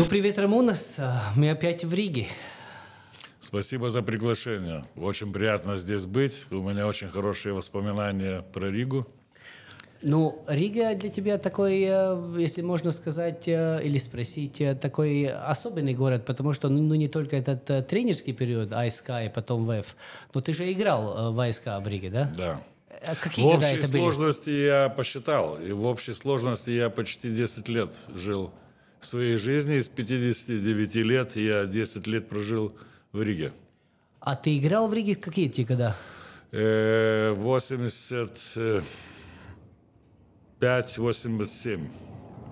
Ну, привет, Рамунас. А, Мы опять в Риге. Спасибо за приглашение. Очень приятно здесь быть. У меня очень хорошие воспоминания про Ригу. Ну, Рига для тебя такой, э, если можно сказать э, или спросить, э, такой особенный город, потому что ну, не только этот тренерский период АСК и потом ВЭФ, но ты же играл в АСК в Риге, да? Да. А Какие В общей это были? сложности я посчитал. И в общей сложности я почти 10 лет жил своей жизни. Из 59 лет я 10 лет прожил в Риге. А ты играл в Риге в какие те года? Э, 85-87.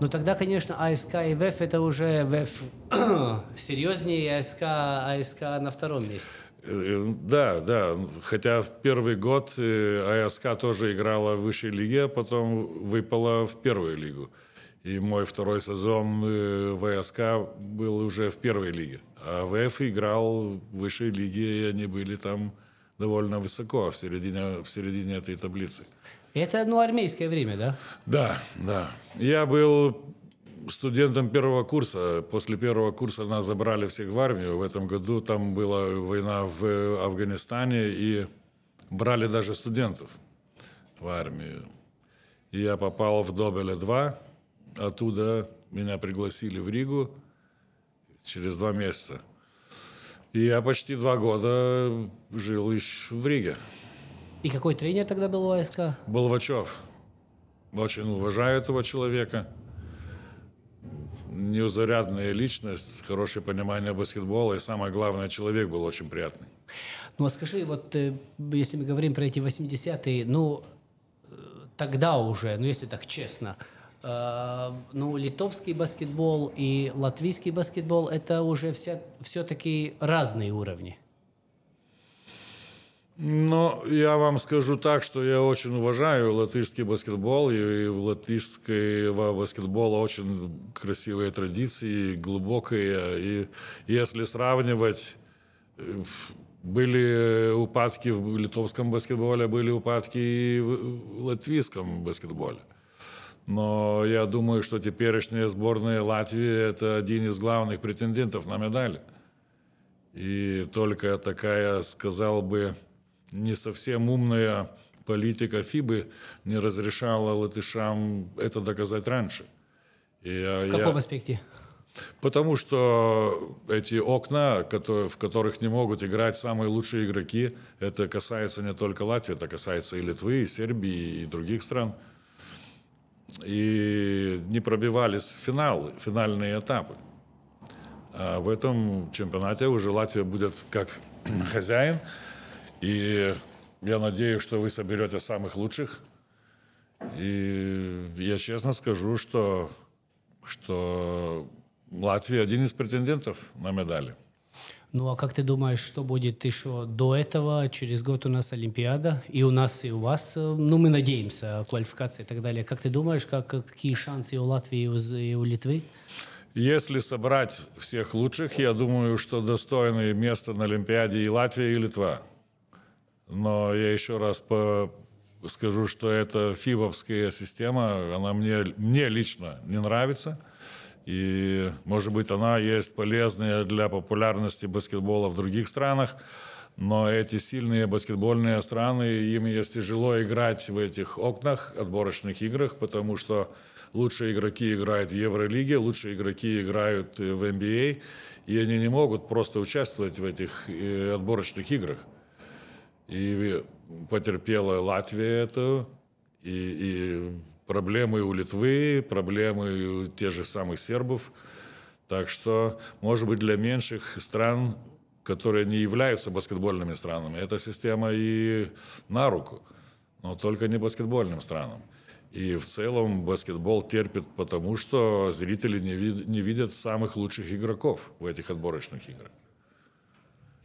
Ну, тогда, конечно, АСК и ВЭФ это уже ВЭФ серьезнее, АСК, АСК на втором месте. Э, Да, да. Хотя в первый год э, АСК тоже играла в высшей лиге, а потом выпала в первую лигу. И мой второй сезон э, в АСК был уже в первой лиге. А ВФ играл в высшей лиге, и они были там довольно высоко, в середине, в середине этой таблицы. Это, ну, армейское время, да? Да, да. Я был студентом первого курса. После первого курса нас забрали всех в армию. В этом году там была война в Афганистане, и брали даже студентов в армию. И я попал в Добеле-2. Оттуда меня пригласили в Ригу через два месяца. И я почти два года жил еще в Риге. И какой тренер тогда был у АСК? Болвачев. Очень уважаю этого человека. Неузарядная личность, хорошее понимание баскетбола, и самое главное, человек был очень приятный. Ну, а скажи, вот э, если мы говорим про эти 80-е, ну, э, тогда уже, ну, если так честно, ну, литовский баскетбол и латвийский баскетбол – это уже вся, все-таки разные уровни. Но я вам скажу так, что я очень уважаю латышский баскетбол, и в латышского баскетбола очень красивые традиции, глубокие. И если сравнивать, э, были упадки в литовском баскетболе, были упадки и в латвийском баскетболе. Но я думаю, что теперешняя сборная Латвии – это один из главных претендентов на медали. И только такая, сказал бы, не совсем умная политика ФИБы не разрешала латышам это доказать раньше. И В я- каком аспекте? Потому что эти окна, которые- в которых не могут играть самые лучшие игроки, это касается не только Латвии, это касается и Литвы, и Сербии, и других стран. И не пробивались финалы, финальные этапы. А в этом чемпионате уже Латвия будет как хозяин. И я надеюсь, что вы соберете самых лучших. И я честно скажу, что, что Латвия один из претендентов на медали. Ну, а как ты думаешь, что будет еще до этого? Через год у нас Олимпиада, и у нас, и у вас, э, ну, мы надеемся, квалификация и так далее. Как ты думаешь, как, какие шансы у Латвии, и у Литвы? Если собрать всех лучших, я думаю, что достойные места на Олимпиаде и Латвия, и Литва. Но я еще раз по- скажу, что эта фибовская система, она мне, мне лично не нравится. И, может быть, она есть полезная для популярности баскетбола в других странах, но эти сильные баскетбольные страны, им есть тяжело играть в этих окнах, отборочных играх, потому что лучшие игроки играют в Евролиге, лучшие игроки играют э, в NBA, и они не могут просто участвовать в этих э, отборочных играх. И потерпела Латвия это, и, и проблемы у Литвы, проблемы у тех же самых сербов. Так что, может быть, для меньших стран, которые не являются баскетбольными странами, эта система и на руку, но только не баскетбольным странам. И в целом баскетбол терпит потому, что зрители не, вид- не видят самых лучших игроков в этих отборочных играх.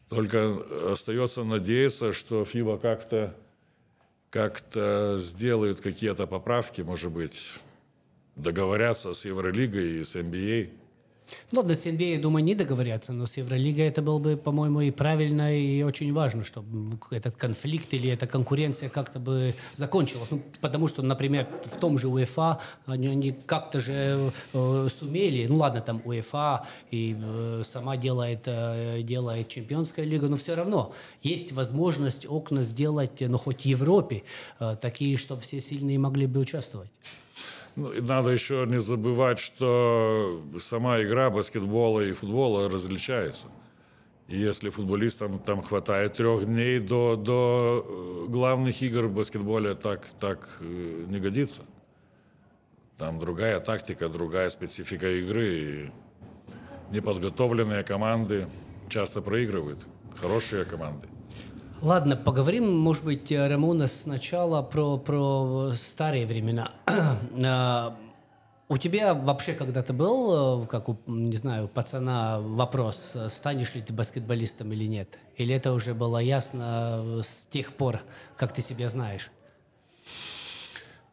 Только остается надеяться, что ФИБА как-то как-то сделают какие-то поправки, может быть, договорятся с Евролигой и с НБА, Ну, ладно, с NBA, я думаю, не договорятся, но с Евролигой это было бы, по-моему, и правильно, и очень важно, чтобы этот конфликт или эта конкуренция как-то бы закончилась. Ну, потому что, например, в том же УЕФА они, они как-то же э, сумели, ну ладно, там УЕФА и э, сама делает, э, делает чемпионская лига, но все равно есть возможность окна сделать, ну, хоть в Европе, э, такие, чтобы все сильные могли бы участвовать. Ну, надо еще не забывать, что сама игра баскетбола и футбола различается. И если футболистам там хватает трех дней до, до э, главных игр в баскетболе, так, так э, не годится. Там другая тактика, другая специфика игры. И неподготовленные команды часто проигрывают. Хорошие команды. Ладно, поговорим, может быть, э, Рамона, сначала про, про старые времена. А, у тебя вообще когда-то был, э, как у, не знаю, пацана вопрос, э, станешь ли ты баскетболистом или нет? Или это уже было ясно с тех пор, как ты себя знаешь?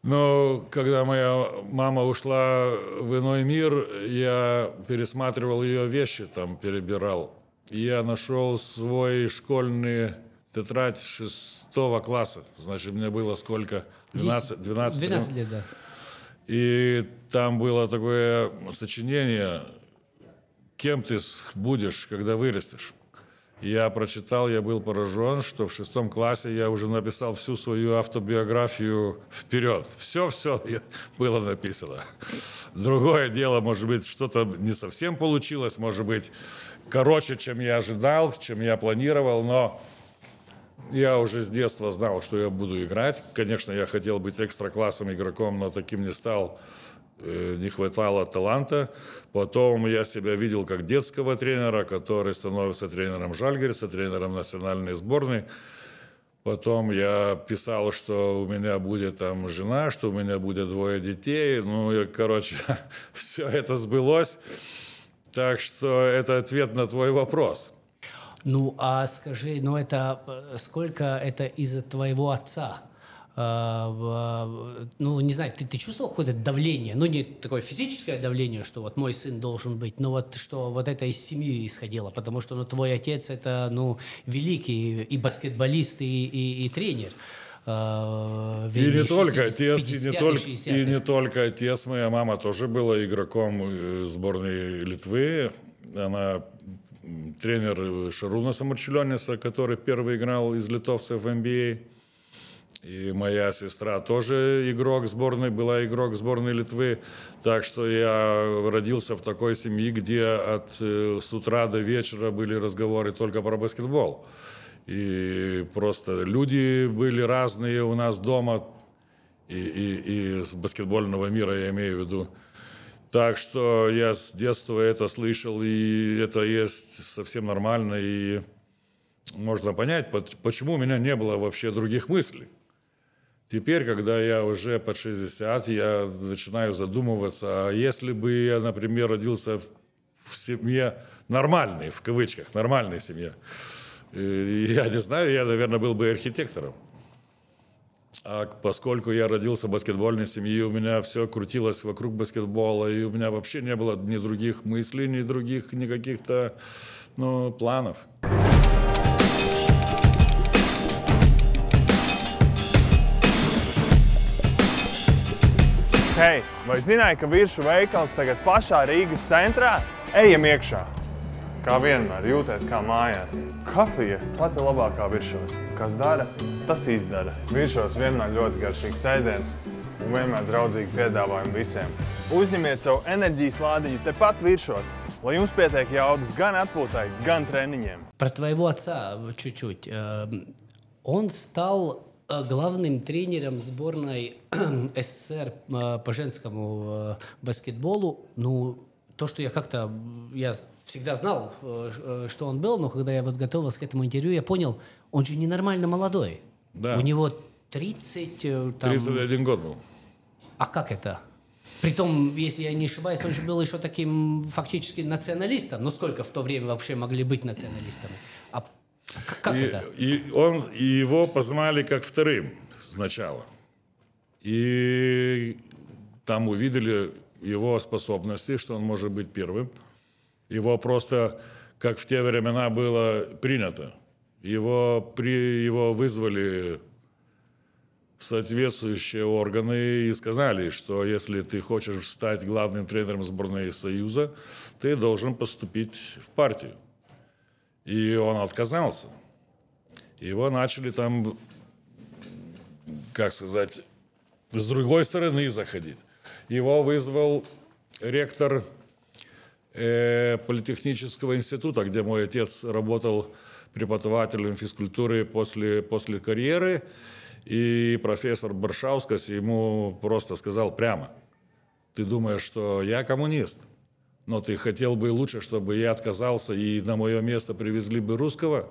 Но когда моя мама ушла в иной мир, я пересматривал ее вещи, там перебирал. Я нашел свой школьный тетрадь шестого класса. Значит, мне было сколько? 12, 12, 12 лет, да. И там было такое сочинение «Кем ты будешь, когда вырастешь?» Я прочитал, я был поражен, что в шестом классе я уже написал всю свою автобиографию вперед. Все-все было написано. Другое дело, может быть, что-то не совсем получилось, может быть, короче, чем я ожидал, чем я планировал, но я уже с детства знал, что я буду играть. Конечно, я хотел быть экстра-классом игроком, но таким не стал. Э, не хватало таланта. Потом я себя видел как детского тренера, который становится тренером Жальгерса, тренером национальной сборной. Потом я писал, что у меня будет там жена, что у меня будет двое детей. Ну, и, короче, все это сбылось. Так что это ответ на твой вопрос. Ну, а скажи, ну это э, сколько это из-за твоего отца? Uh, ну, не знаю, ты, ты чувствовал какое-то давление? Ну, не такое физическое давление, что вот мой сын должен быть, но вот что вот это из семьи исходило, потому что, ну, твой отец это, ну, великий и баскетболист, и, и, и тренер. Uh, и не только отец, и не только, и не только отец, моя мама тоже была игроком э, сборной Литвы. Она тренер Шаруна Самарчелениса, который первый играл из литовцев в NBA. И моя сестра тоже игрок сборной, была игрок сборной Литвы. Так что я родился в такой семье, где от, э, с утра до вечера были разговоры только про баскетбол. И просто люди были разные у нас дома. И, и, и с баскетбольного мира я имею в виду. Так что я с детства это слышал, и это есть совсем нормально, и можно понять, почему у меня не было вообще других мыслей. Теперь, когда я уже под 60, я начинаю задумываться, а если бы я, например, родился в семье нормальной, в кавычках, нормальной семье, я не знаю, я, наверное, был бы архитектором. А поскольку я родился в баскетбольной семье, у меня все крутилось вокруг баскетбола, и у меня вообще не было ни других мыслей, ни других, ни каких-то ну, планов. Hei, vai zināji, ka virsmu veikals tagad pašā Rīgas centrā? Ejam iekšā! Kā vienmēr, jūties kā mājās. Kafija pati labākā virsmas. Kas dara, tas izdara. Virsmas vienmēr ļoti garšīgs ēdiens un vienmēr draudzīgi piedāvājumi visiem. Uzņemiet savu enerģijas lādiņu tepat virsmas, lai jums pietiek jaudas gan atpūtai, gan трениņiem. Про твоего отца чуть-чуть. Он стал главным тренером сборной СССР по женскому баскетболу. Ну, то, что я как-то, я всегда знал, э, э, что он был, но когда я вот готовился к этому интервью, я понял, он же ненормально молодой. Да. У него 30... Э, там... 31 год был. А как это? Притом, если я не ошибаюсь, он же был еще таким фактически националистом. Ну, сколько в то время вообще могли быть националистами? А как и, это? И, он, и его познали как вторым сначала. И там увидели его способности, что он может быть первым. Его просто, как в те времена было принято, его, при, его вызвали соответствующие органы и сказали, что если ты хочешь стать главным тренером сборной Союза, ты должен поступить в партию. И он отказался. Его начали там, как сказать, с другой стороны заходить. Его вызвал ректор э, Политехнического института, где мой отец работал преподавателем физкультуры после, после карьеры. И профессор Баршаускас ему просто сказал прямо, ты думаешь, что я коммунист, но ты хотел бы лучше, чтобы я отказался и на мое место привезли бы русского?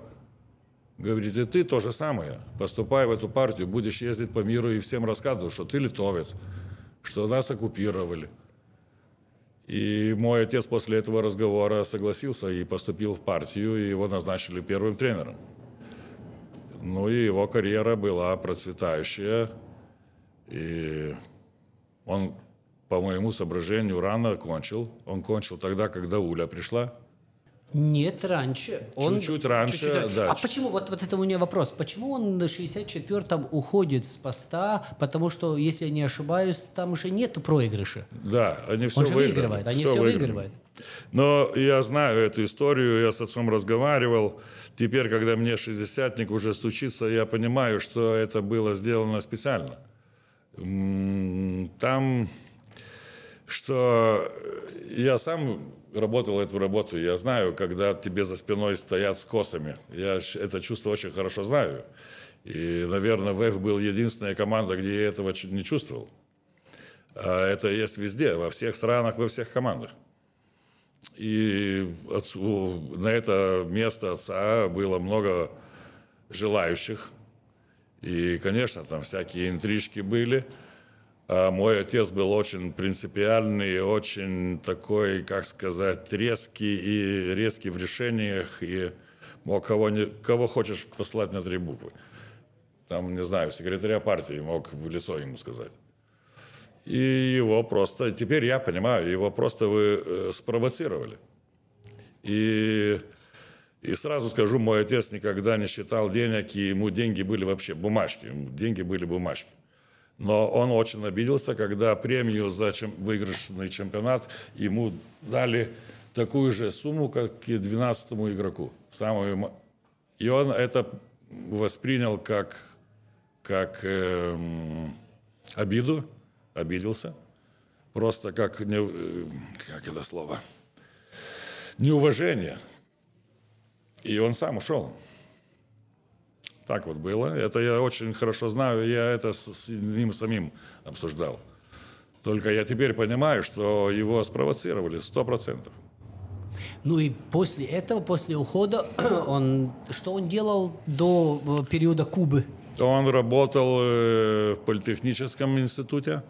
Говорит, и ты то же самое. Поступай в эту партию, будешь ездить по миру и всем рассказывать, что ты литовец, что нас оккупировали. И мой отец после этого разговора согласился и поступил в партию, и его назначили первым тренером. Ну и его карьера была процветающая. И он, по моему соображению, рано кончил. Он кончил тогда, когда Уля пришла. Нет, раньше. Он Чуть-чуть раньше, чуть-чуть да. А почему, вот, вот это у меня вопрос, почему он на 64-м уходит с поста? Потому что, если я не ошибаюсь, там уже нету проигрыша. Да, они все Он же выиграли. выигрывает, они Всё все выиграли. выигрывают. Но я знаю эту историю, я с отцом разговаривал. Теперь, когда мне 60 уже стучится, я понимаю, что это было сделано специально. Там, что я сам работал эту работу, я знаю, когда тебе за спиной стоят с косами. Я это чувство очень хорошо знаю. И, наверное, ВЭФ был единственная команда, где я этого не чувствовал. А это есть везде, во всех странах, во всех командах. И отцу, на это место отца было много желающих. И, конечно, там всякие интрижки были. А мой отец был очень принципиальный, очень такой, как сказать, резкий и резкий в решениях. И мог кого, не, кого хочешь послать на три буквы. Там, не знаю, секретаря партии мог в лицо ему сказать. И его просто, теперь я понимаю, его просто вы э, спровоцировали. И, и сразу скажу, мой отец никогда не считал денег, и ему деньги были вообще бумажки, деньги были бумажки. Но он очень обиделся, когда премию за чем, выигрышный чемпионат ему дали такую же сумму, как и 12-му игроку. Самую, и он это воспринял как, как эм, обиду, обиделся. Просто как, не, э, как это слово, неуважение. И он сам ушел. Так вот было. Это я очень хорошо знаю, я это с, ним самим обсуждал. Только я теперь понимаю, что его спровоцировали сто процентов. Ну и после этого, после ухода, он что он делал до э, периода Кубы? Он работал э, в политехническом институте.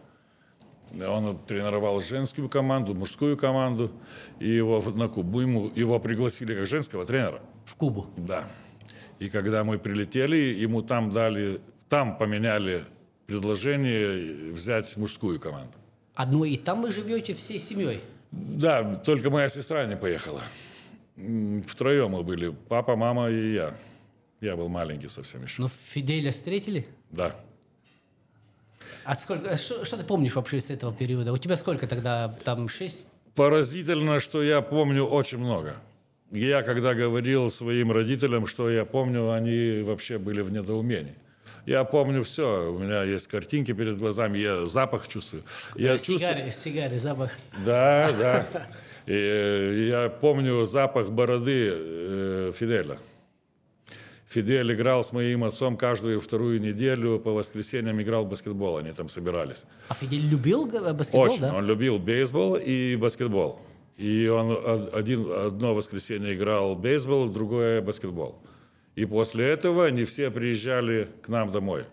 Он тренировал женскую команду, мужскую команду. И его на Кубу ему, его пригласили как женского тренера. В Кубу. Да. И когда мы прилетели, ему там дали, там поменяли предложение взять мужскую команду. Одно и там вы живете всей семьей. Да, только моя сестра не поехала. Втроем мы были, папа, мама и я. Я был маленький совсем еще. Но Фиделя встретили? Да. А сколько, а что, что ты помнишь вообще с этого периода? У тебя сколько тогда? Там шесть? Поразительно, что я помню очень много. Я, когда говорил своим родителям, что я помню, они вообще были в недоумении. Я помню все. У меня есть картинки перед глазами, я запах чувствую. Я чувствую... сигары, сигары, запах. Да, да. И, э, я помню запах бороды э, Фиделя. Фидель играл с моим отцом каждую вторую неделю, по воскресеньям играл в баскетбол, они там собирались. А Фидель любил баскетбол, Очень. да? Он любил бейсбол и баскетбол. И он од- один, одно воскресенье играл бейсбол, другое баскетбол. И после этого они все приезжали к нам домой.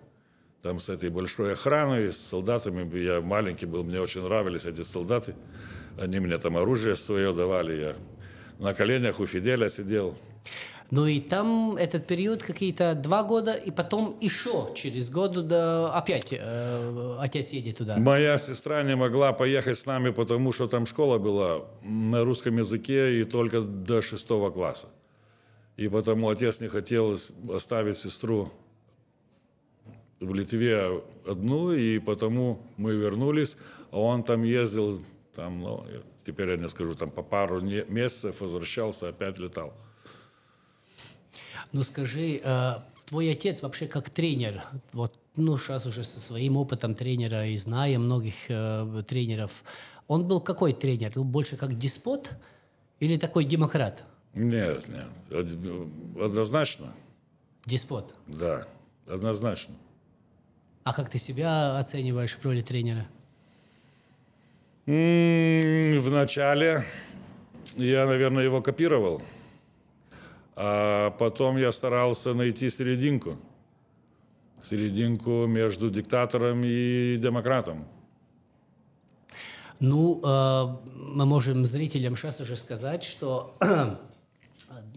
Там с этой большой охраной, с солдатами. Я маленький был, мне очень нравились эти солдаты. Они мне там оружие свое давали. Я на коленях у Фиделя сидел. Ну и там этот период какие-то два года, и потом еще через год да, опять э, отец едет туда. Моя сестра не могла поехать с нами, потому что там школа была на русском языке и только до шестого класса. И потому отец не хотел оставить сестру в Литве одну, и потому мы вернулись, а он там ездил, там, ну, теперь я не скажу, там по пару месяцев возвращался, опять летал. Ну скажи, э, твой отец вообще как тренер, вот, ну сейчас уже со своим опытом тренера и зная многих э, тренеров, он был какой тренер? Ну, больше как деспот или такой демократ? Нет, нет, однозначно. Деспот? Да, однозначно. А как ты себя оцениваешь в роли тренера? В начале я, наверное, его копировал. А потом я старался найти серединку. Серединку между диктатором и демократом. Ну, э, мы можем зрителям сейчас уже сказать, что э,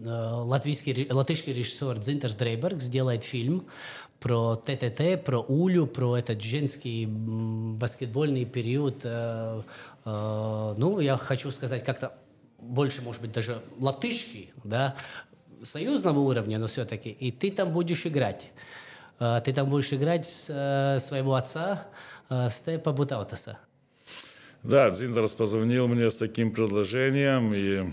латвийский, латышский режиссер Дзинтерс Дрейберг сделает фильм про ТТТ, про Улю, про этот женский баскетбольный период. Э, э, ну, я хочу сказать как-то больше, может быть, даже латышский, да, союзного уровня, но все-таки, и ты там будешь играть. А, ты там будешь играть с э, своего отца э, Степа Бутаутаса. Да, Дзиндерс позвонил мне с таким предложением, и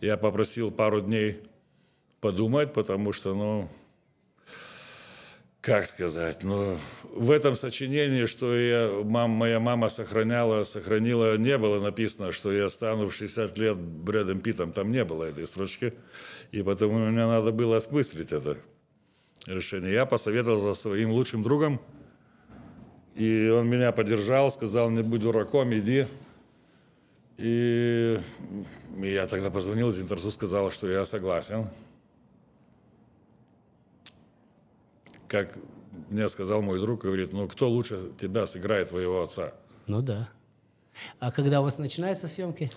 я попросил пару дней подумать, потому что, ну, как сказать, ну, в этом сочинении, что я, мам, моя мама сохраняла, сохранила, не было написано, что я стану в 60 лет Брэдом Питом, там не было этой строчки, и потому мне надо было осмыслить это решение. Я посоветовал за своим лучшим другом, и он меня поддержал, сказал, не будь дураком, иди. И я тогда позвонил Зинтерсу, сказал, что я согласен. Как мне сказал мой друг, говорит, ну кто лучше тебя сыграет твоего отца? Ну да. А когда у вас начинаются съемки?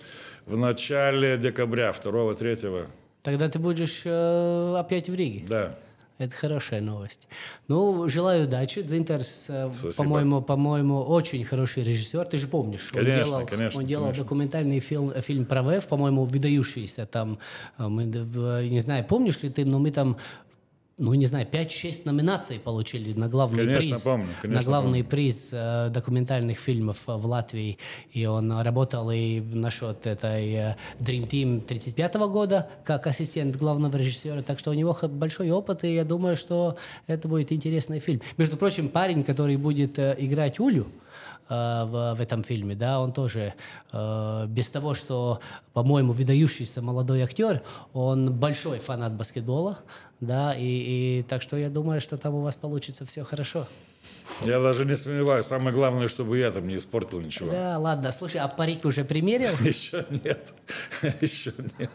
В начале декабря, 2-3. Тогда ты будешь э, опять в Риге? Да. Это хорошая новость. Ну, желаю удачи. Дзинтерс, э, по-моему, по-моему, очень хороший режиссер. Ты же помнишь, конечно, он делал, конечно, он делал конечно. документальный фильм, фильм про ВЭФ, по-моему, выдающийся там. Э, мы, не знаю, помнишь ли ты, но мы там ну, не знаю, 5-6 номинаций получили на главный конечно, приз. Помню, конечно, на главный помню. приз э, документальных фильмов в Латвии. И он работал и насчет этой э, Dream Team 35 года как ассистент главного режиссера. Так что у него большой опыт, и я думаю, что это будет интересный фильм. Между прочим, парень, который будет э, играть Улю, Э, в, в этом фильме, да, он тоже э, без того, что, по-моему, выдающийся молодой актер, он большой фанат баскетбола, да, и, и так что я думаю, что там у вас получится все хорошо. Я даже не сомневаюсь. Самое главное, чтобы я там не испортил ничего. Да, ладно. Слушай, а парик уже примерил? Еще нет. Еще нет.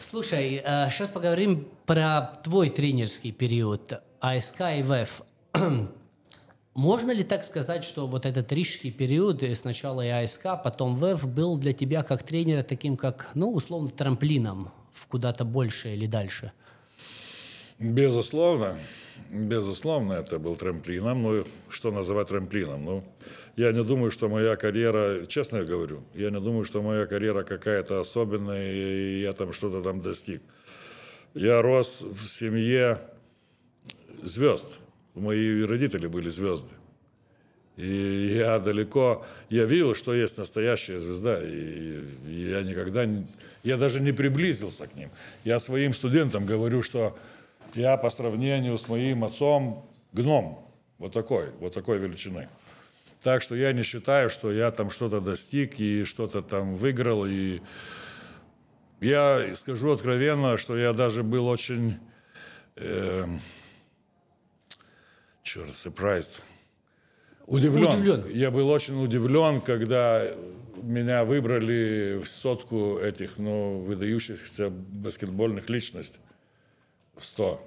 Слушай, сейчас э, поговорим про твой тренерский период. АСК и ВЭФ. Можно ли так сказать, что вот этот рижский период, э, сначала и АСК, потом ВЭФ, был для тебя как тренера таким, как, ну, условно, трамплином в куда-то больше или дальше? Безусловно. Безусловно, это был трамплином. Ну, что называть трамплином? Ну, я не думаю, что моя карьера, честно говорю, я не думаю, что моя карьера какая-то особенная, и я там что-то там достиг. Я рос в семье звезд мои родители были звезды. И я далеко, я видел, что есть настоящая звезда, и я никогда, я даже не приблизился к ним. Я своим студентам говорю, что я по сравнению с моим отцом гном, вот такой, вот такой величины. Так что я не считаю, что я там что-то достиг и что-то там выиграл. И я скажу откровенно, что я даже был очень... Э, черт, surprised. Удивлен. удивлен. Я был очень удивлен, когда меня выбрали в сотку этих, ну, выдающихся баскетбольных личностей. В сто.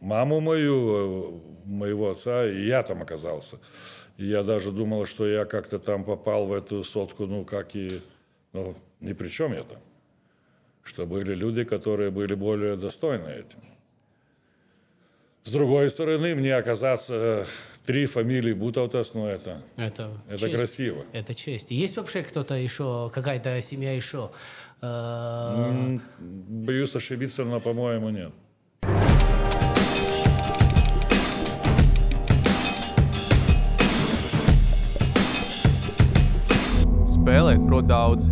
Маму мою, моего отца, и я там оказался. И я даже думал, что я как-то там попал в эту сотку, ну, как и... Ну, ни при чем я там. что были люди, которые были более достойны этим. С другой стороны, мне оказаться э, три фамилии Бутаутас, ну это, Это, это честь. красиво. Это честь. Есть вообще кто-то еще, какая-то семья еще? э, Боюсь ошибиться, но, по-моему, нет. Spēlēt prot daudz.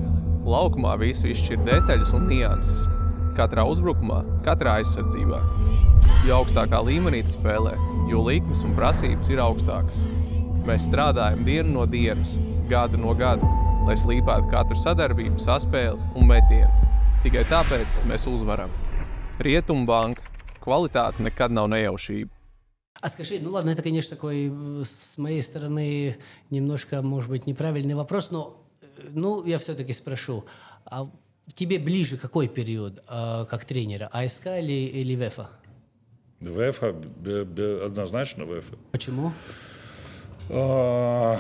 Laukumā visu izšķir detaļas un nianses. Katrā uzbrukumā, katrā aizsardzībā. Jo augstākā līmenī tu spēlē, jo likmes un prasības ir augstākas. Mēs strādājam dienu no dienas, gadu no gada, lai slīpētu katru sadarbību, saspēli un metienu. Tikai tāpēc mēs uzvaram. Rietumbanka kvalitāte nekad nav nejaušība. А скажи, ну ладно, это, конечно, такой э, с моей стороны немножко, может быть, неправильный вопрос, но э, ну, я все-таки спрошу, а тебе ближе какой период э, как тренера, АСК или, или ВЭФа? ВФ, однозначно ВФ. Почему? А,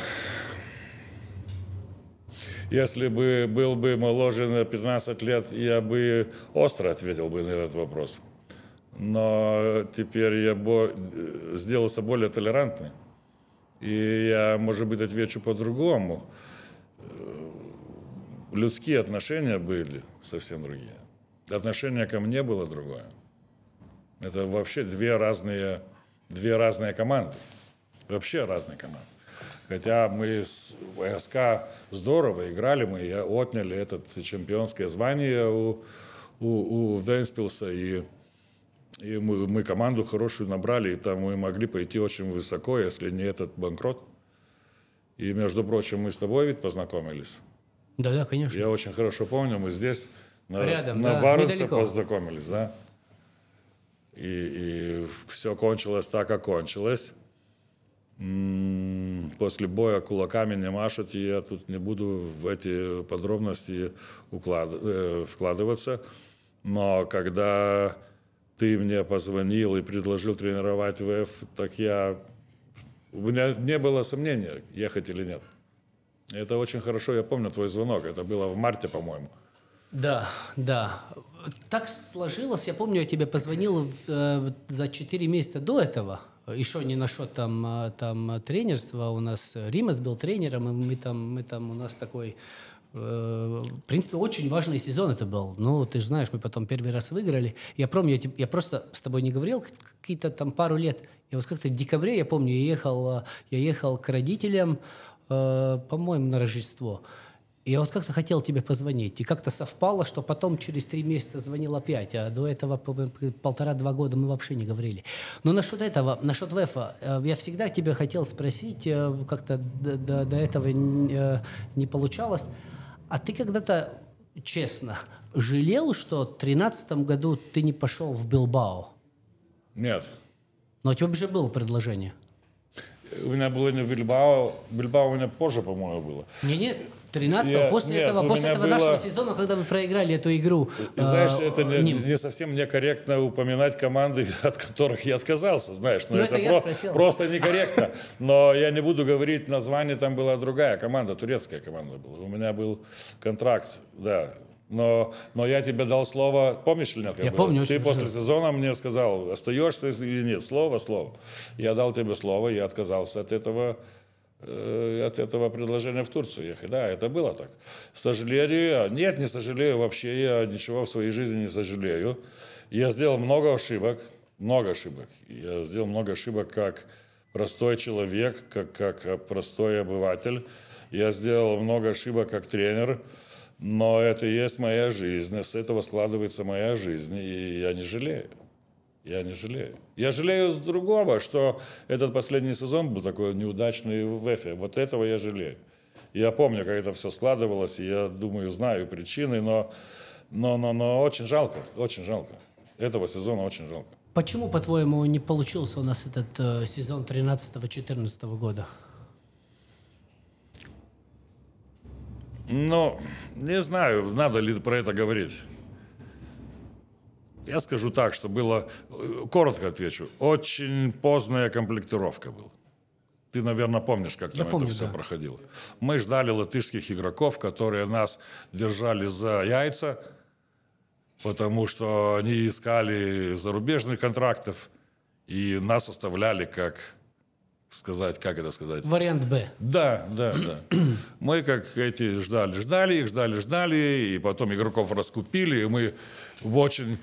Если бы был бы моложе на 15 лет, я бы остро ответил бы на этот вопрос. Но теперь я бо- сделался более толерантный. И я, может быть, отвечу по-другому. Людские отношения были совсем другие. Отношение ко мне было другое. Это вообще две разные, две разные команды. Вообще разные команды. Хотя мы с ВСК здорово играли, мы отняли это чемпионское звание у, у, у Венспилса, и, и мы, мы команду хорошую набрали, и там мы могли пойти очень высоко, если не этот банкрот. И, между прочим, мы с тобой ведь познакомились. Да-да, конечно. Я очень хорошо помню, мы здесь на, Рядом, на да, Барусе недалеко. познакомились, да. И, и все кончилось так, как кончилось. М, После боя кулаками не машут, и я тут не буду в эти подробности уклад- э, вкладываться. Но когда ты мне позвонил и предложил тренировать ВФ, так я... У меня не было сомнения, ехать или нет. Это очень хорошо, я помню твой звонок. Это было в марте, по-моему. Да, да. Так сложилось, я помню, я тебе позвонил э, за 4 месяца до этого, еще не насчет там, э, там тренерства, у нас Римас был тренером, и мы там, мы там у нас такой, э, в принципе, очень важный сезон это был. Ну, ты же знаешь, мы потом первый раз выиграли. Я помню, я, я просто с тобой не говорил какие-то там пару лет. И вот как-то в декабре, я помню, я ехал, э, я ехал к родителям, э, по-моему, на Рождество. Я вот как-то хотел тебе позвонить. И как-то совпало, что потом через три месяца звонил опять. А до этого по- по- полтора-два года мы вообще не говорили. Но насчет этого, насчет ВЭФа, э, я всегда тебя хотел спросить, э, как-то до, до- до этого н- э, не получалось. А ты когда-то, честно, жалел, что в тринадцатом году ты не пошел в Билбао? Нет. Но у тебя же было предложение. У меня было не в Бильбао. Бильбао у меня позже, по-моему, было. Не, нет, 13 Я- после нет, этого, после этого было- нашего сезона, когда мы проиграли эту игру. И знаешь, э, это не, ним. не совсем некорректно упоминать команды, от которых я отказался, знаешь. Но Ну, это это про- спросил. просто некорректно. Но я не буду говорить название, там была другая команда, турецкая команда была. У меня был контракт, да. Но, но я тебе дал слово, помнишь или нет? Я было? помню, Ты после хорошо. сезона мне сказал, остаешься или нет, слово, слово. Я дал тебе слово, я отказался от этого, э, от этого предложения в Турцию ехать. Да, это было так. Сожалею, нет, не сожалею вообще, я ничего в своей жизни не сожалею. Я сделал много ошибок, много ошибок. Я сделал много ошибок как простой человек, как, как простой обыватель. Я сделал много ошибок как тренер, но это и есть моя жизнь, с этого складывается моя жизнь, и я не жалею. Я не жалею. Я жалею с другого, что этот последний сезон был такой неудачный в ВЭФе. Вот этого я жалею. Я помню, как это все складывалось, и я думаю, знаю причины, но, но, но, но очень жалко, очень жалко. Этого сезона очень жалко. Почему, по-твоему, не получился у нас этот э, сезон 13-14 года? Ну, не знаю, надо ли про это говорить. Я скажу так, что было, э, коротко отвечу, очень поздняя комплектировка была. Ты, наверное, помнишь, как Я там помню, это все да. проходило. Мы ждали латышских игроков, которые нас держали за яйца, потому что они искали зарубежных контрактов, и нас оставляли как сказать, как это сказать? Вариант Б. Да, да, да. Мы как эти ждали, ждали их, ждали, ждали, и потом игроков раскупили, и мы в очень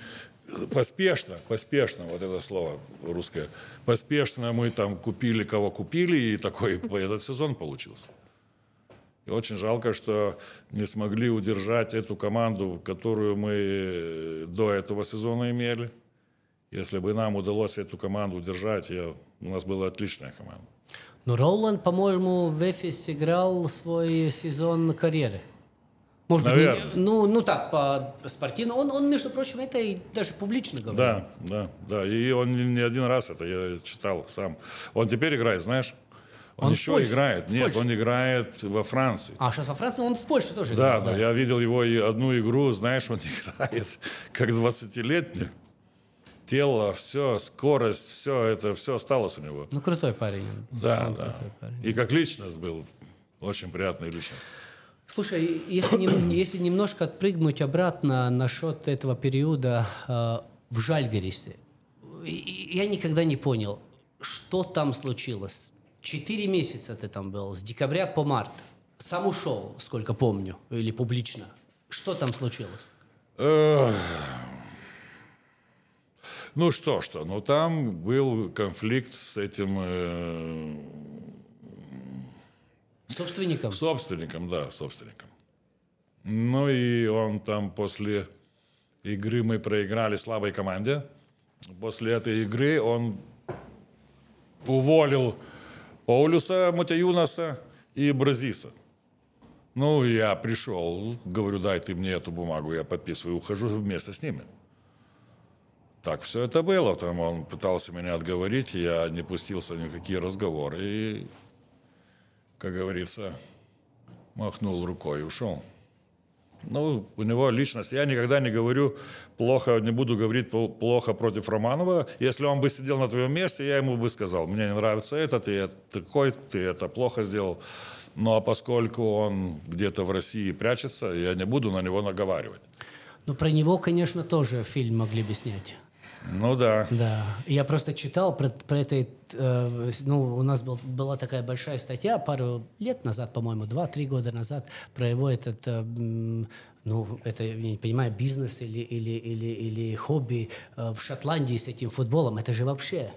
поспешно, поспешно, вот это слово русское, поспешно мы там купили, кого купили, и такой этот сезон получился. И очень жалко, что не смогли удержать эту команду, которую мы до этого сезона имели. Если бы нам удалось эту команду удержать, я, у нас была отличная команда. Но Роланд, по-моему, в Эфес играл свой сезон карьеры. Может быть, Наверное. не- ну, ну так, по спортивно. Он, он, между прочим, это и даже публично говорил. Да, да, да. И он не, один раз это я читал сам. Он теперь играет, знаешь? Он, Он еще Польше, играет. в Нет, Польше. он играет во Франции. А сейчас во Франции, ну, он в Польше тоже Да, играл, да, я видел его и одну игру, знаешь, он играет как 20-летний. Тело, все, скорость, все это, все осталось у него. Ну, крутой парень. Да, Он да. парень. И как личность был, очень приятная личность. Слушай, если, если немножко отпрыгнуть обратно насчет этого периода э, в Жальгарисе, я никогда не понял, что там случилось. Четыре месяца ты там был, с декабря по март. Сам ушел, сколько помню, или публично. Что там случилось? Ну что, что, ну там был конфликт с этим э, Собственником? собственником, да, собственником. Ну и он там после игры мы проиграли слабой команде. После этой игры он уволил Паулюса Матеюнаса и Бразиса. Ну, я пришел, говорю, дай ты мне эту бумагу, я подписываю, ухожу вместе с ними. Так все это было. Там он пытался меня отговорить, я не пустился ни в какие разговоры. И, как говорится, махнул рукой и ушел. Ну, у него личность. Я никогда не говорю плохо, не буду говорить пл- плохо против Романова. Если он бы сидел на твоем месте, я ему бы сказал, мне не нравится это, ты такой, ты это плохо сделал. Но поскольку он где-то в России прячется, я не буду на него наговаривать. Ну, про него, конечно, тоже фильм могли бы снять. Ну да. Да, я просто читал про, про это, э, ну, у нас был, была такая большая статья пару лет назад, по-моему, два-три года назад, про его этот, э, ну, это, я не понимаю, бизнес или, или, или, или хобби э, в Шотландии с этим футболом, это же вообще,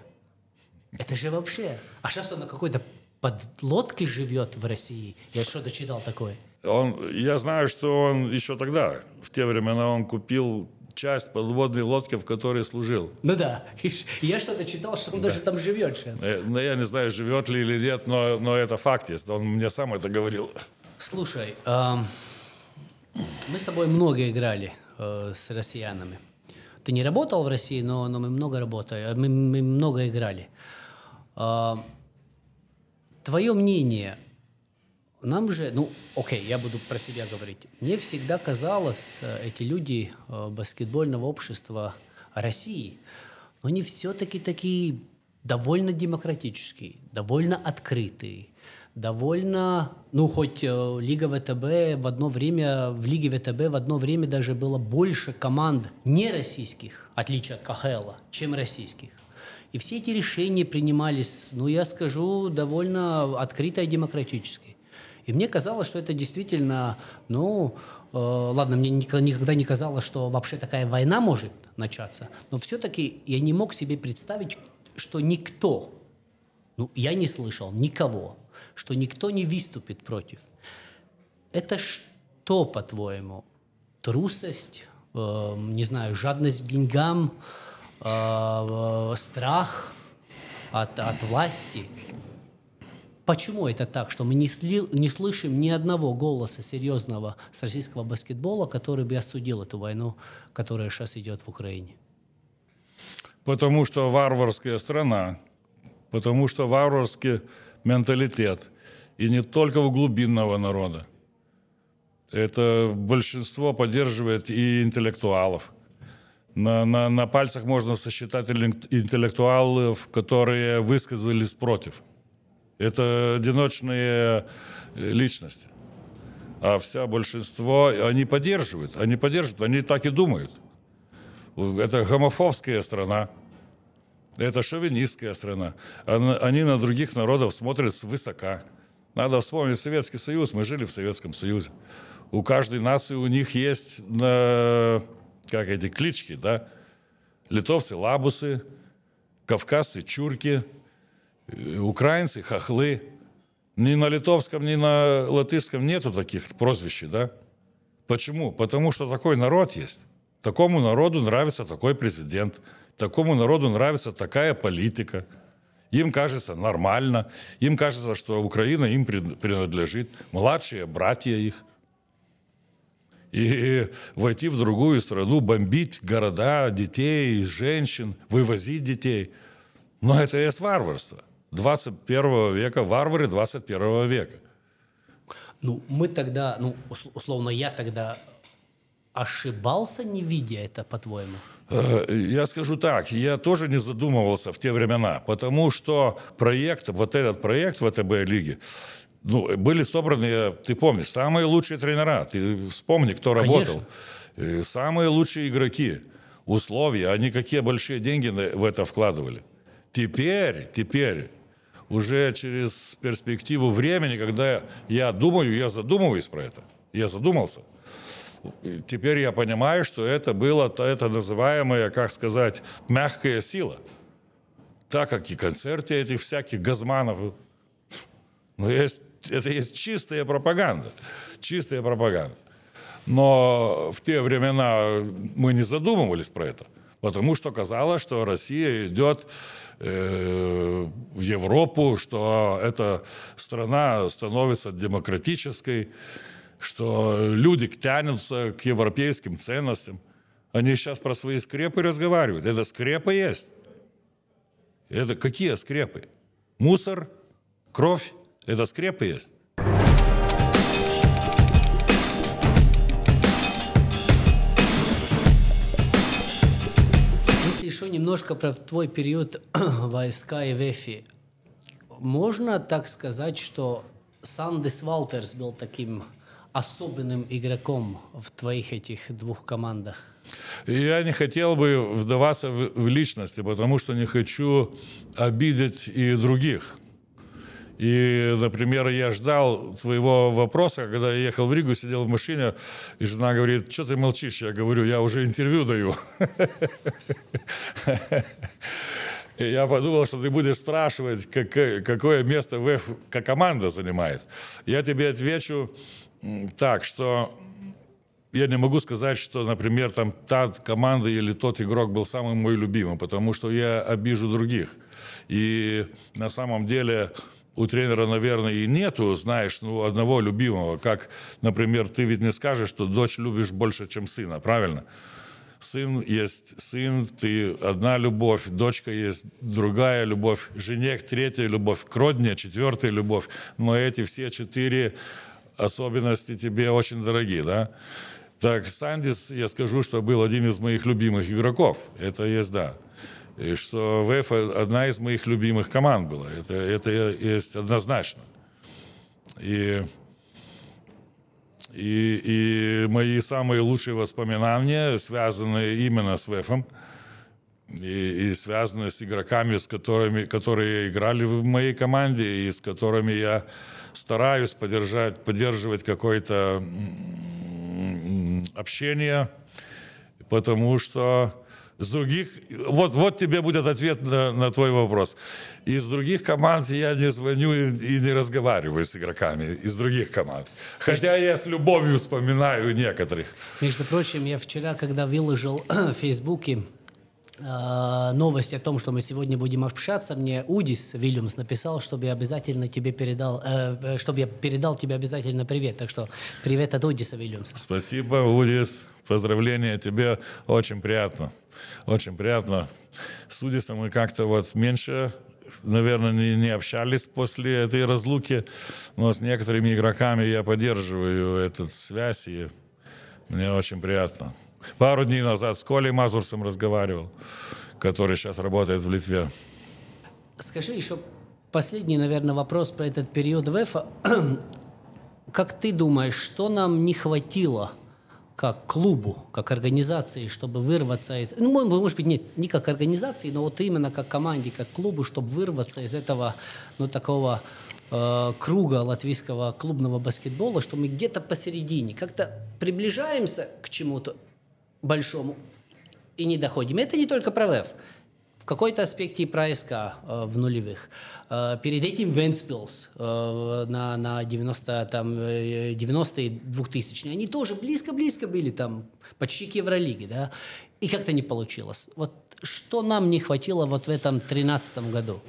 это же вообще. А сейчас он на какой-то подлодке живет в России, я что-то читал такое. Он, я знаю, что он еще тогда, в те времена, он купил часть подводной лодки, в которой служил. Ну да, я что-то читал, что он даже там живет сейчас. Э, ну, Я не знаю, живет ли или нет, но, но это факт есть. Он мне сам это говорил. Слушай, мы с тобой много играли э, с россиянами. Ты не работал в России, но, но мы много работали, мы, мы много играли. Твое мнение, нам же, ну, окей, я буду про себя говорить. Мне всегда казалось, э, эти люди э, баскетбольного общества России, они все-таки такие довольно демократические, довольно открытые, довольно, ну, хоть э, Лига ВТБ в одно время, в Лиге ВТБ в одно время даже было больше команд не российских, в отличие от КХЛ, чем российских. И все эти решения принимались, ну, я скажу, довольно открыто и демократически. И мне казалось, что это действительно, ну, э, ладно, мне никогда, не казалось, что вообще такая война может начаться, но все-таки я не мог себе представить, что никто, ну, я не слышал никого, что никто не выступит против. Это что, по-твоему? Трусость, э, не знаю, жадность к деньгам, э, э, страх от, от власти? Почему это так, что мы не, сли- не слышим ни одного голоса серьезного с российского баскетбола, который бы осудил эту войну, которая сейчас идет в Украине? Потому что варварская страна, потому что варварский менталитет. И не только у глубинного народа. Это большинство поддерживает и интеллектуалов. На, на, на пальцах можно сосчитать интеллект- интеллектуалов, которые высказались против. Это одиночные э, личности. А вся большинство, они поддерживают, они поддерживают, они так и думают. Это гомофобская страна. Это шовинистская страна. Они на других народов смотрят свысока. Надо вспомнить Советский Союз. Мы жили в Советском Союзе. У каждой нации у них есть, как эти клички, да? Литовцы – лабусы, кавказцы – чурки, украинцы – хохлы. Ни на литовском, ни на латышском нету таких прозвищ, да? Почему? Потому что такой народ есть. Такому народу нравится такой президент. Такому народу нравится такая политика. Им кажется нормально. Им кажется, что Украина им принадлежит. Младшие братья их. И войти в другую страну, бомбить города, детей, женщин, вывозить детей. Но это есть варварство. 21 века, варвары 21 века. Ну, мы тогда, ну, условно, я тогда ошибался, не видя это, по-твоему? Э, я скажу так, я тоже не задумывался в те времена, потому что проект, вот этот проект ВТБ-лиги, ну, были собраны, ты помнишь, самые лучшие тренера, ты вспомни, кто работал. Конечно. Самые лучшие игроки, условия, они какие большие деньги в это вкладывали. Теперь, теперь уже через перспективу времени, когда я думаю, я задумываюсь про это, я задумался. Теперь я понимаю, что это было это называемая, как сказать, мягкая сила. Так как и концерты этих всяких газманов. Но есть, это есть чистая пропаганда. Чистая пропаганда. Но в те времена мы не задумывались про это. Потому что казалось, что Россия идет э, в Европу, что эта страна становится демократической, что люди тянутся к европейским ценностям. Они сейчас про свои скрепы разговаривают. Это скрепы есть. Это какие скрепы? Мусор, кровь. Это скрепы есть. Еще немножко про твой период войска и ВЭФИ. Можно так сказать, что Сандис Валтерс был таким особенным игроком в твоих этих двух командах? Я не хотел бы вдаваться в, в личности, потому что не хочу обидеть и других. И, например, я ждал твоего вопроса, когда я ехал в Ригу, сидел в машине, и жена говорит, что ты молчишь? Я говорю, я уже интервью даю. И я подумал, что ты будешь спрашивать, как, какое место ВФ как команда занимает. Я тебе отвечу так, что я не могу сказать, что, например, там та команда или тот игрок был самым мой любимым, потому что я обижу других. И на самом деле у тренера, наверное, и нету, знаешь, ну, одного любимого. Как, например, ты ведь не скажешь, что дочь любишь больше, чем сына, правильно? Сын есть сын, ты одна любовь, дочка есть другая любовь, жене третья любовь, к родне четвертая любовь. Но эти все четыре особенности тебе очень дороги, да? Так, Сандис, я скажу, что был один из моих любимых игроков. Это есть, да. И что ВФ одна из моих любимых команд была. Это, это есть однозначно. И, и, и мои самые лучшие воспоминания связаны именно с ВФом и, и связаны с игроками, с которыми, которые играли в моей команде и с которыми я стараюсь поддержать, поддерживать какое-то общение, потому что с других, вот, вот тебе будет ответ на, на твой вопрос. Из других команд я не звоню и, и не разговариваю с игроками из других команд. Хотя я с любовью вспоминаю некоторых. Между прочим, я вчера, когда выложил в Фейсбуке новость о том, что мы сегодня будем общаться, мне Удис Вильямс написал, чтобы я обязательно тебе передал, э, э, чтобы я передал тебе обязательно привет. Так что привет от Удиса Вильямса. Спасибо, Удис. Поздравления тебе. Очень приятно. Очень приятно. С Удисом мы как-то вот меньше наверное, не, не общались после этой разлуки, но с некоторыми игроками я поддерживаю эту связь, и мне очень приятно. Пару дней назад с Колей Мазурсом разговаривал, который сейчас работает в Литве. Скажи еще последний, наверное, вопрос про этот период ВЭФа. Как ты думаешь, что нам не хватило как клубу, как организации, чтобы вырваться из... Ну, может быть, нет, не как организации, но вот именно как команде, как клубу, чтобы вырваться из этого, ну, такого э, круга латвийского клубного баскетбола, что мы где-то посередине, как-то приближаемся к чему-то большому и не доходим. Это не только про ВЭФ какой-то аспекте и про СК э, в нулевых. Э, перед этим Венспилс э, на, на 90, там, 90-е, 2000-е, они тоже близко-близко были там, почти к Евролиге, да, и как-то не получилось. Вот что нам не хватило вот в этом 13 году?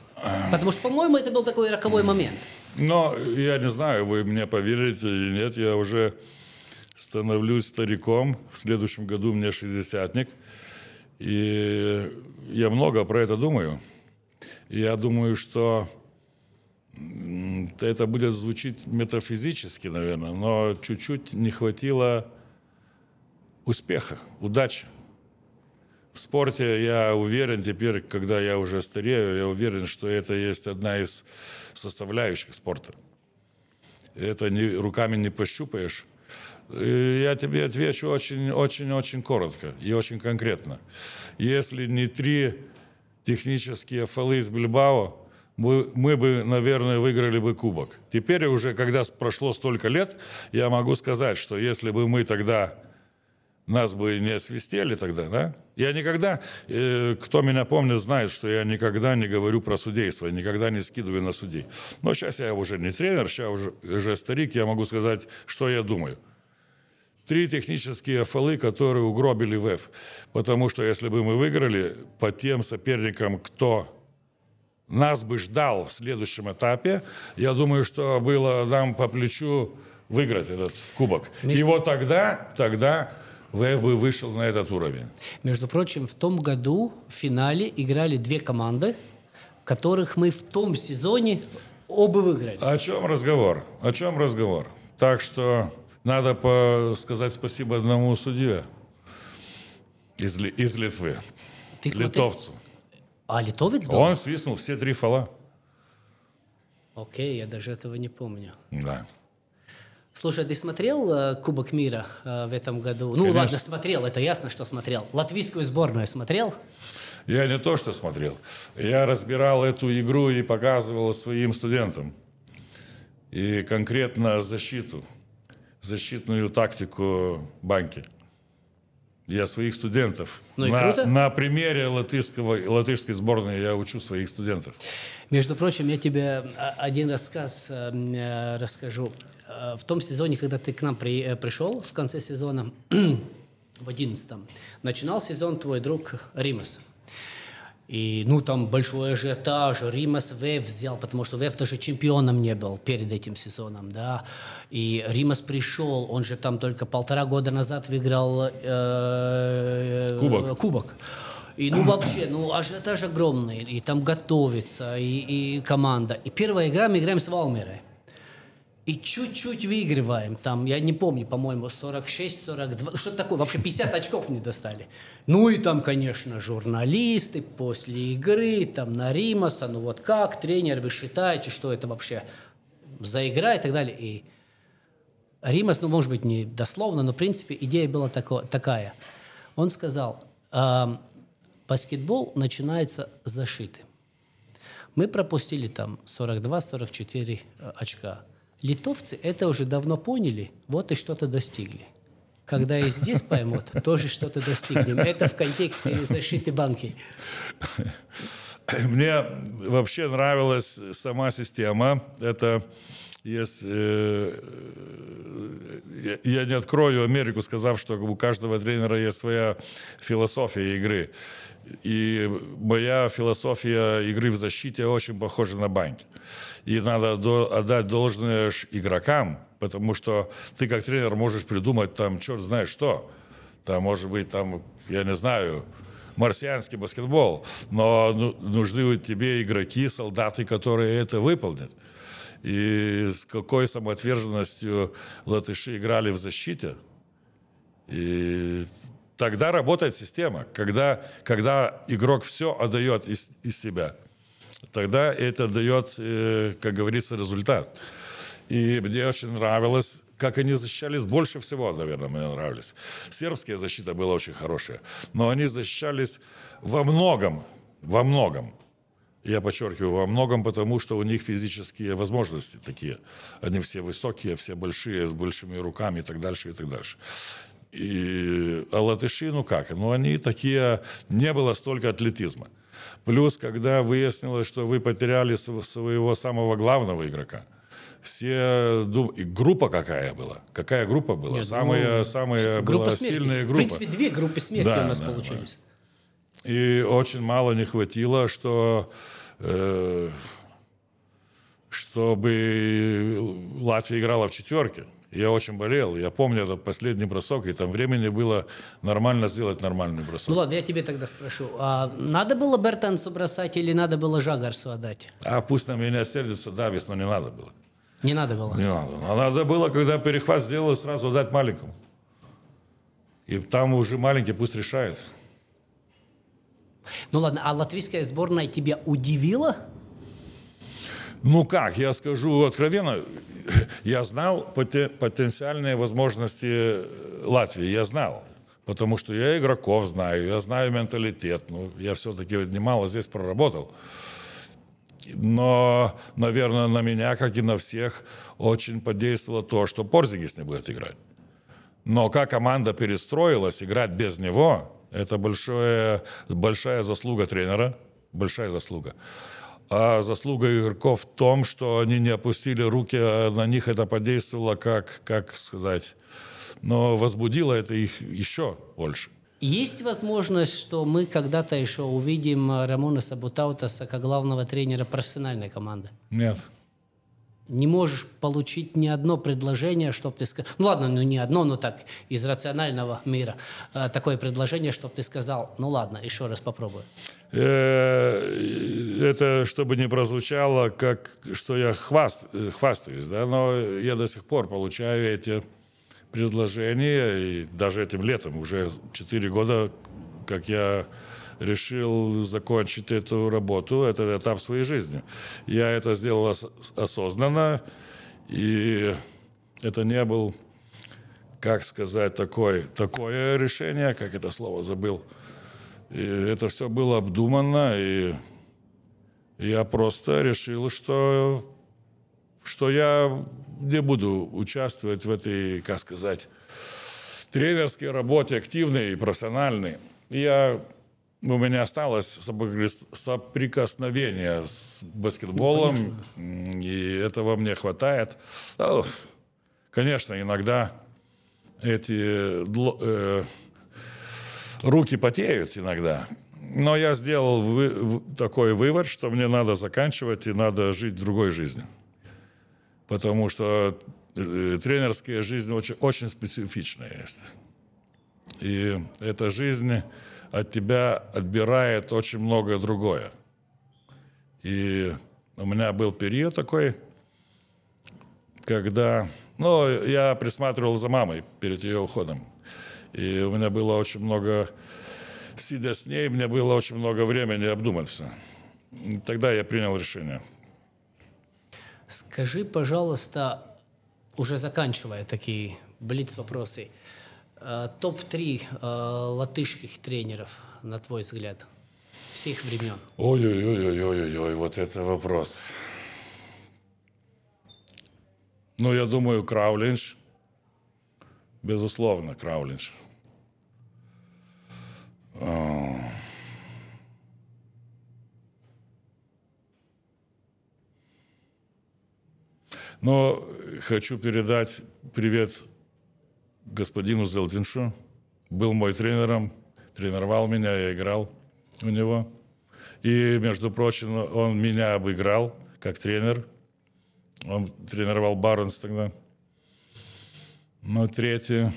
Потому что, по-моему, это был такой роковой момент. Но я не знаю, вы мне поверите или нет, я уже становлюсь стариком. В следующем году мне шестидесятник. И я много про это думаю. И я думаю, что это будет звучить метафизически, наверное, но чуть-чуть не хватило успеха, удачи. В спорте я уверен теперь, когда я уже старею, я уверен, что это есть одна из составляющих спорта. Это не, руками не пощупаешь. Я тебе отвечу очень-очень-очень коротко и очень конкретно. Если не три технические фолы из Бильбао, мы, бы, наверное, выиграли бы кубок. Теперь уже, когда прошло столько лет, я могу сказать, что если бы мы тогда нас бы не свистели тогда, да? Я никогда, э, кто меня помнит, знает, что я никогда не говорю про судейство, никогда не скидываю на судей. Но сейчас я уже не тренер, сейчас уже, уже старик, я могу сказать, что я думаю три технические фолы, которые угробили ВЭФ. Потому что если бы мы выиграли по тем соперникам, кто нас бы ждал в следующем этапе, я думаю, что было нам по плечу выиграть этот кубок. Между... И вот тогда, тогда ВЭФ бы вышел на этот уровень. Между прочим, в том году в финале играли две команды, которых мы в том сезоне оба выиграли. О чем разговор? О чем разговор? Так что надо по сказать спасибо одному судье из, из Литвы, Ты литовцу. А, литовец был? Он свистнул все три фола. Окей, я даже этого не помню. Да. Слушай, ты смотрел э, Кубок мира э, в этом году? Ну Конечно. ладно, смотрел, это ясно, что смотрел. Латвийскую сборную смотрел? Я не то, что смотрел. Я разбирал эту игру и показывал своим студентам. И конкретно защиту защитную тактику банки. Я своих студентов. Ну и на, круто. на примере латышского, латышской сборной я учу своих студентов. Между прочим, я тебе а, один рассказ э, расскажу. Э, в том сезоне, когда ты к нам при, э, пришел, в конце сезона, в одиннадцатом, начинал сезон твой друг Римас. И, ну, там большой ажиотаж, Римас Вев взял, потому что Вев даже чемпионом не был перед этим сезоном, да. И Римас пришел, он же там только полтора года назад выиграл э, кубок. кубок. И, ну, вообще, ну, ажиотаж огромный, и там готовится, и, и команда. И первая игра мы играем с Валмерой и чуть-чуть выигрываем. Там, я не помню, по-моему, 46-42, что такое, вообще 50 очков не достали. Ну и там, конечно, журналисты после игры, там на Римаса, ну вот как, тренер, вы считаете, что это вообще за игра и так далее. И Римас, ну, может быть, не дословно, но, в принципе, идея была тако, такая. Он сказал, э, баскетбол начинается зашитым. Мы пропустили там 42-44 э, очка. Литовцы это уже давно поняли, вот и что-то достигли. Когда и здесь поймут, тоже что-то достигнем. Это в контексте защиты банки. Мне вообще нравилась сама система. Это есть... Э, я не открою Америку, сказав, что у каждого тренера есть своя философия игры. И моя философия игры в защите очень похожа на банки. И надо до, отдать должное игрокам, потому что ты как тренер можешь придумать там черт знает что. Там может быть там, я не знаю, марсианский баскетбол, но ну, нужны тебе игроки, солдаты, которые это выполнят. И с какой самоотверженностью латыши играли в защите. И тогда работает система. Когда, когда игрок все отдает из, из себя, тогда это дает, э, как говорится, результат. И мне очень нравилось, как они защищались больше всего, наверное, мне нравились. Сербская защита была очень хорошая, но они защищались во многом, во многом. Я подчеркиваю, во многом потому, что у них физические возможности такие. Они все высокие, все большие, с большими руками и так дальше, и так дальше. И, а латыши, ну как, ну они такие, не было столько атлетизма. Плюс, когда выяснилось, что вы потеряли своего самого главного игрока, все дум... и группа какая была? Какая группа была? Нет, самая ну, самая группа была смерти. сильная группа. В принципе, две группы смерти Да, у нас да, получились. И очень мало не хватило, что э, чтобы Латвия играла в четверке. Я очень болел. Я помню этот последний бросок, и там времени было нормально сделать нормальный бросок. Ну ладно, я тебе тогда спрошу. А надо было Бертансу бросать или надо было Жагарсу отдать? А пусть на меня сердится Давис, но не надо было. Не надо было. Не надо. А надо было, когда перехват сделал, сразу дать маленькому. И там уже маленький пусть решает. Ну ладно, а латвийская сборная тебя удивила? Ну как, я скажу откровенно, я знал поте- потенциальные возможности Латвии, я знал. Потому что я игроков знаю, я знаю менталитет. Ну, я все-таки немало здесь проработал. Но, наверное, на меня, как и на всех, очень подействовало то, что Порзигис не будет играть. Но как команда перестроилась, играть без него, это большое, большая заслуга тренера, большая заслуга. А заслуга игроков в том, что они не опустили руки, а на них это подействовало, как, как сказать, но возбудило это их еще больше. Есть возможность, что мы когда-то еще увидим э, Рамона Сабутаутаса как главного тренера профессиональной команды? Нет. Не можешь получить ни одно предложение, чтобы ты сказал... Ну ладно, ну не одно, но так, из рационального мира. э, Такое предложение, чтобы ты сказал, ну ладно, еще раз попробую. Это чтобы не прозвучало, как что я хваст, хвастаюсь, да, но я до сих пор получаю эти предложения, и даже этим летом, уже 4 года, как я решил закончить эту работу, этот этап своей жизни. Я это сделал ос- осознанно, и это не был, как сказать, такой, такое решение, как это слово забыл, и это все было обдуманно, и я просто решил, что, что я не буду участвовать в этой, как сказать, тренерской работе, активной и профессиональной. Я, у меня осталось соприкос- соприкосновение с баскетболом, и этого мне хватает. Ну, Конечно, иногда эти э, руки потеют иногда. Но я сделал вы- такой вывод, что мне надо заканчивать и надо жить другой жизнью. Потому что э, тренерская жизнь очень, очень специфичная есть. И эта жизнь от тебя отбирает очень многое другое. И у меня был период такой, когда, ну, я присматривал за мамой перед ее уходом. И у меня было очень много, сидя с ней, мне было очень много времени обдумать все. И тогда я принял решение. Скажи, пожалуйста, уже заканчивая такие блиц-вопросы, э, топ-3 э, латышских тренеров, на твой взгляд, всех времен? Ой-ой-ой-ой-ой-ой, вот это вопрос. Ну, я думаю, Краулинш. Безусловно, Краулинш. Но хочу передать привет господину Зелдиншу. Был мой тренером, тренировал меня, я играл у него. И, между прочим, он меня обыграл как тренер. Он тренировал Барнс тогда. Ну, третье.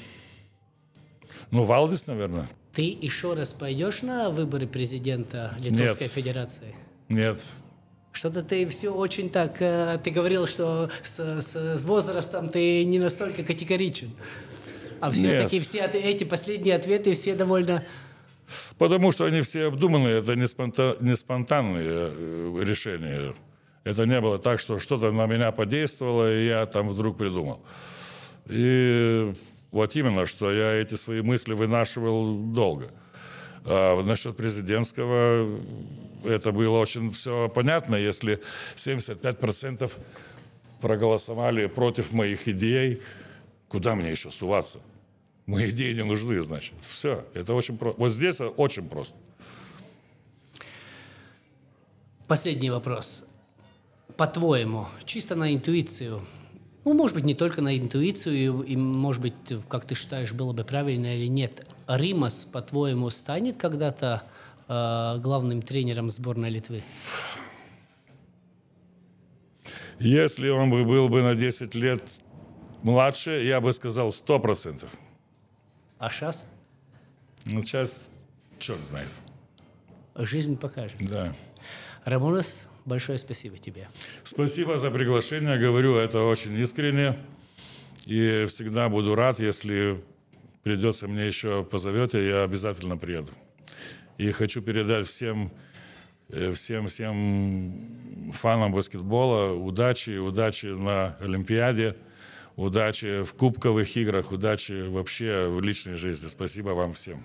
Ну, Валдис, наверное. Ты еще раз пойдешь на выборы президента Литовской Нет. Федерации? Нет. Что-то ты все очень так... э, Ты говорил, что с, с- с возрастом ты не настолько категоричен. А все-таки все эти последние ответы все довольно... Потому что они все обдуманные, это не, спонта- не спонтанные э, решения. Это не было так, что что-то на меня подействовало, и я там вдруг придумал. И вот именно, что я эти свои мысли вынашивал долго. А насчет президентского это было очень все понятно. Если 75% проголосовали против моих идей, куда мне еще суваться? Мои идеи не нужны, значит. Все, это очень просто. Вот здесь очень просто. Последний вопрос. По-твоему, чисто на интуицию, ну, может быть, не только на интуицию, и, может быть, как ты считаешь, было бы правильно или нет, Римас, по-твоему, станет когда-то э, главным тренером сборной Литвы? Если он бы был бы на 10 лет младше, я бы сказал 100%. А сейчас? Ну, сейчас черт знает. Жизнь покажет. Да. Рамонес, большое спасибо тебе. Спасибо за приглашение. Говорю, это очень искренне. И всегда буду рад, если придется мне еще позовете, я обязательно приеду. И хочу передать всем, э, всем, всем фанам баскетбола удачи, удачи на Олимпиаде, удачи в кубковых играх, удачи вообще в личной жизни. Спасибо вам всем.